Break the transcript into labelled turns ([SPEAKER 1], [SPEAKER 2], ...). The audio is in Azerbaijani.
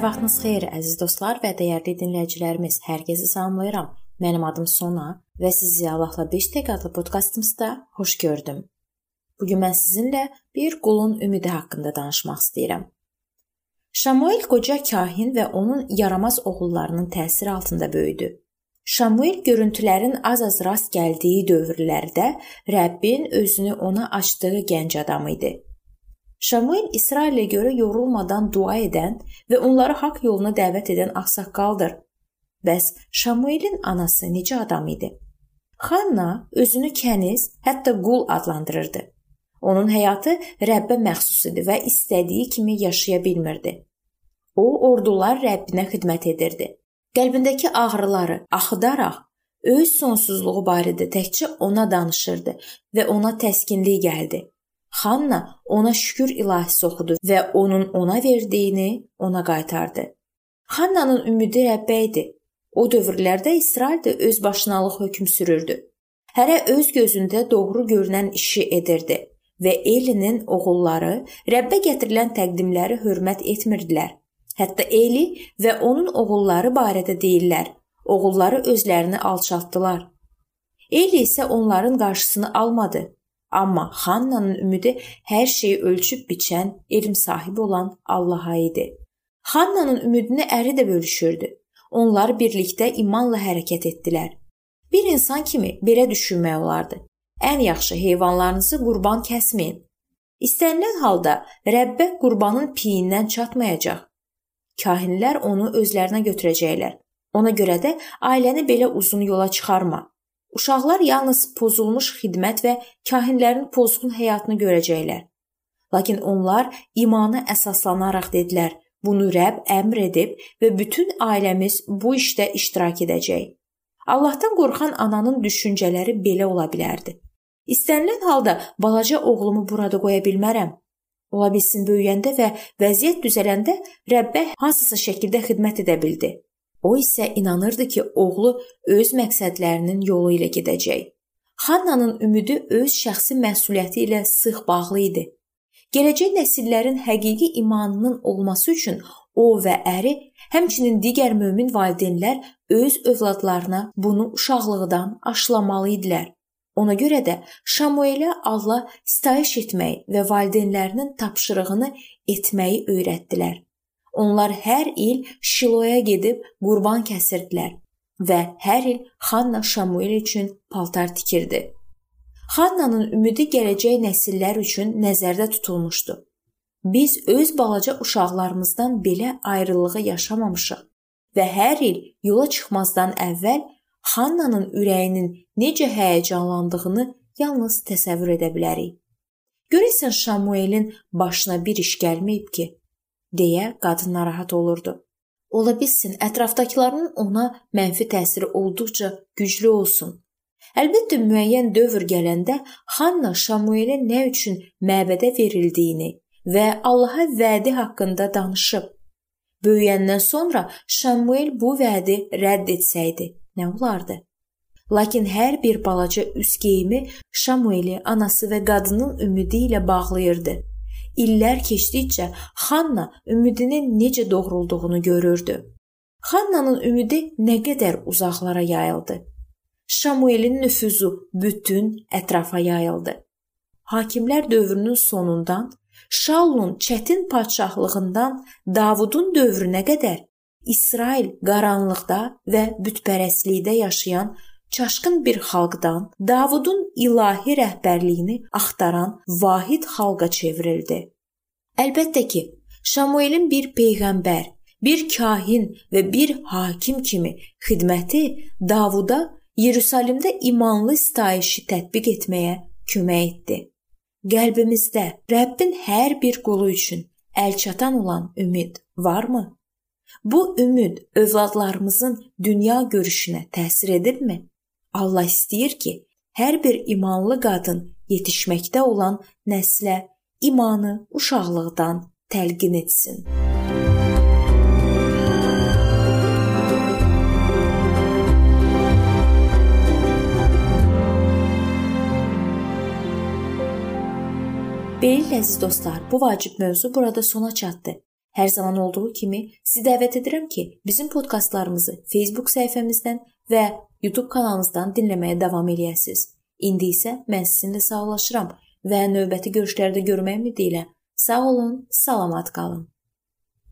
[SPEAKER 1] Sabahınız xeyir əziz dostlar və dəyərli dinləyicilərimiz. Hər kəsi salamlayıram. Mənim adım Sona və sizi Allahla 5 dəqiqə adlı podkastımızda xoş gördüm. Bu gün mən sizinlə bir qulun ümidi haqqında danışmaq istəyirəm. Şamuel qoca kahin və onun yaramaz oğullarının təsiri altında böyüdü. Şamuel görüntülərin az-az rast gəldiyi dövrlərdə Rəbbin özünü ona açdığı gənc adam idi. Şamuel İsrailə görə yorulmadan dua edən və onları haqq yoluna dəvət edən ağsaqqaldır. Bəs Şamuelin anası necə adam idi? Xanna özünü kəniz, hətta qul adlandırırdı. Onun həyatı Rəbbə məxsus idi və istədiyi kimi yaşaya bilmirdi. O ordular Rəbbinə xidmət edirdi. Qəlbindəki ağrıları axıdaraq öz sonsuzluğu barədə təkcə ona danışırdı və ona təskinlik gəldi. Xanna ona şükür ilahisi oxudu və onun ona verdiyini ona qaytardı. Xannanın ümidi Rəbbə idi. O dövrlərdə İsrail də öz başınalıq hökm sürürdü. Hərə öz gözündə doğru görünən işi edirdi və Elinin oğulları Rəbbə gətirilən təqdimləri hörmət etmirdilər. Hətta Eli və onun oğulları barədə deyirlər: Oğulları özlərini alçaltdılar. Eli isə onların qarşısını almadı Amma Hannanın ümidi hər şeyi ölçüb biçən, elm sahibi olan Allaha idi. Hannanın ümidini əri də bölüşürdü. Onlar birlikdə imanla hərəkət etdilər. Bir insan kimi belə düşünmək olardı. Ən yaxşı heyvanlarınızı qurban kəsməyin. İstənilən halda Rəbbə qurbanın piyindən çatmayacaq. Kahinlər onu özlərinə götürəcəklər. Ona görə də ailəni belə uzun yola çıxarma. Uşaqlar yalnız pozulmuş xidmət və kahinlərin pozğun həyatını görəcəklər. Lakin onlar imana əsaslanaraq dedilər: "Bunu Rəbb əmr edib və bütün ailəmiz bu işdə iştirak edəcək." Allahdan qorxan ananın düşüncələri belə ola bilərdi. İstənilən halda balaca oğlumu burada qoya bilmərəm. Ola bilsin böyüyəndə və vəziyyət düzələndə Rəbbə hansısa şəkildə xidmət edə bildi. O isə inanırdı ki, oğlu öz məqsədlərinin yolu ilə gedəcək. Hannanın ümidi öz şəxsi məsuliyyəti ilə sıx bağlı idi. Gələcək nəsillərin həqiqi imanının olması üçün o və əri, həmçinin digər mömin valideynlər öz övladlarına bunu uşaqlıqdan aşılamalı idilər. Ona görə də Şamuelə Allah sitayiş etməyi və valideynlərinin tapşırığını etməyi öyrətdilər. Onlar hər il Şiloya gedib qurban kəsirdilər və hər il Xanna Şamuel üçün paltar tikirdi. Xannanın ümidi gələcək nəsillər üçün nəzərdə tutulmuşdu. Biz öz balaca uşaqlarımızdan belə ayrılığı yaşamamışıq və hər il yola çıxmazdan əvvəl Xannanın ürəyinin necə həyəcanlandığını yalnız təsəvvür edə bilərik. Görəsən Şamuelin başına bir iş gəlməyib ki, deyə qadın narahat olurdu. Ola bilsin ətrafdakıların ona mənfi təsiri olduqca güclü olsun. Əlbəttə müəyyən dövr gələndə Hanna Şamuelə nə üçün məbədə verildiyini və Allaha vədi haqqında danışıb. Böyüyəndən sonra Şamuel bu vədi rədd etsəydi, nə olardı? Lakin hər bir balaca üz geyimi Şamueli anası və qadının ümidi ilə bağlayırdı. İllər keçdikcə Xanna ümidinin necə doğrulduğunu görürdü. Xannanın ümidi nə qədər uzaqlara yayıldı. Şamuelin nüfuzu bütün ətrafa yayıldı. Hakimlər dövrünün sonundan Şallun çətin padşahlığından Davudun dövrünə qədər İsrail qaranlıqda və bütpərəstlikdə yaşayan çaşqın bir xalqdan Davudun ilahi rəhbərliyini axtaran vahid xalqa çevrildi. Əlbəttə ki, Şamuelin bir peyğəmbər, bir kahin və bir hakim kimi xidməti Davuda Yeruşalimdə imanlı sitayişi tətbiq etməyə kömək etdi. Qəlbimizdə Rəbbin hər bir qulu üçün əlçatan olan ümid varmı? Bu ümid övladlarımızın dünya görüşünə təsir edibmi? Allah istəyir ki, hər bir imanlı qadın yetişməkdə olan nəslə imanı uşaqlıqdan təlqin etsin. Belə əziz dostlar, bu vacib mövzu burada sona çatdı. Hər zaman olduğu kimi sizi dəvət edirəm ki, bizim podkastlarımızı Facebook səhifəmizdən və YouTube kanalımızdan dinləməyə davam eləyəsiniz. İndi isə mən sizinlə sağollaşıram və növbəti görüşlərdə görmək ümidi ilə sağ olun, salamat qalın.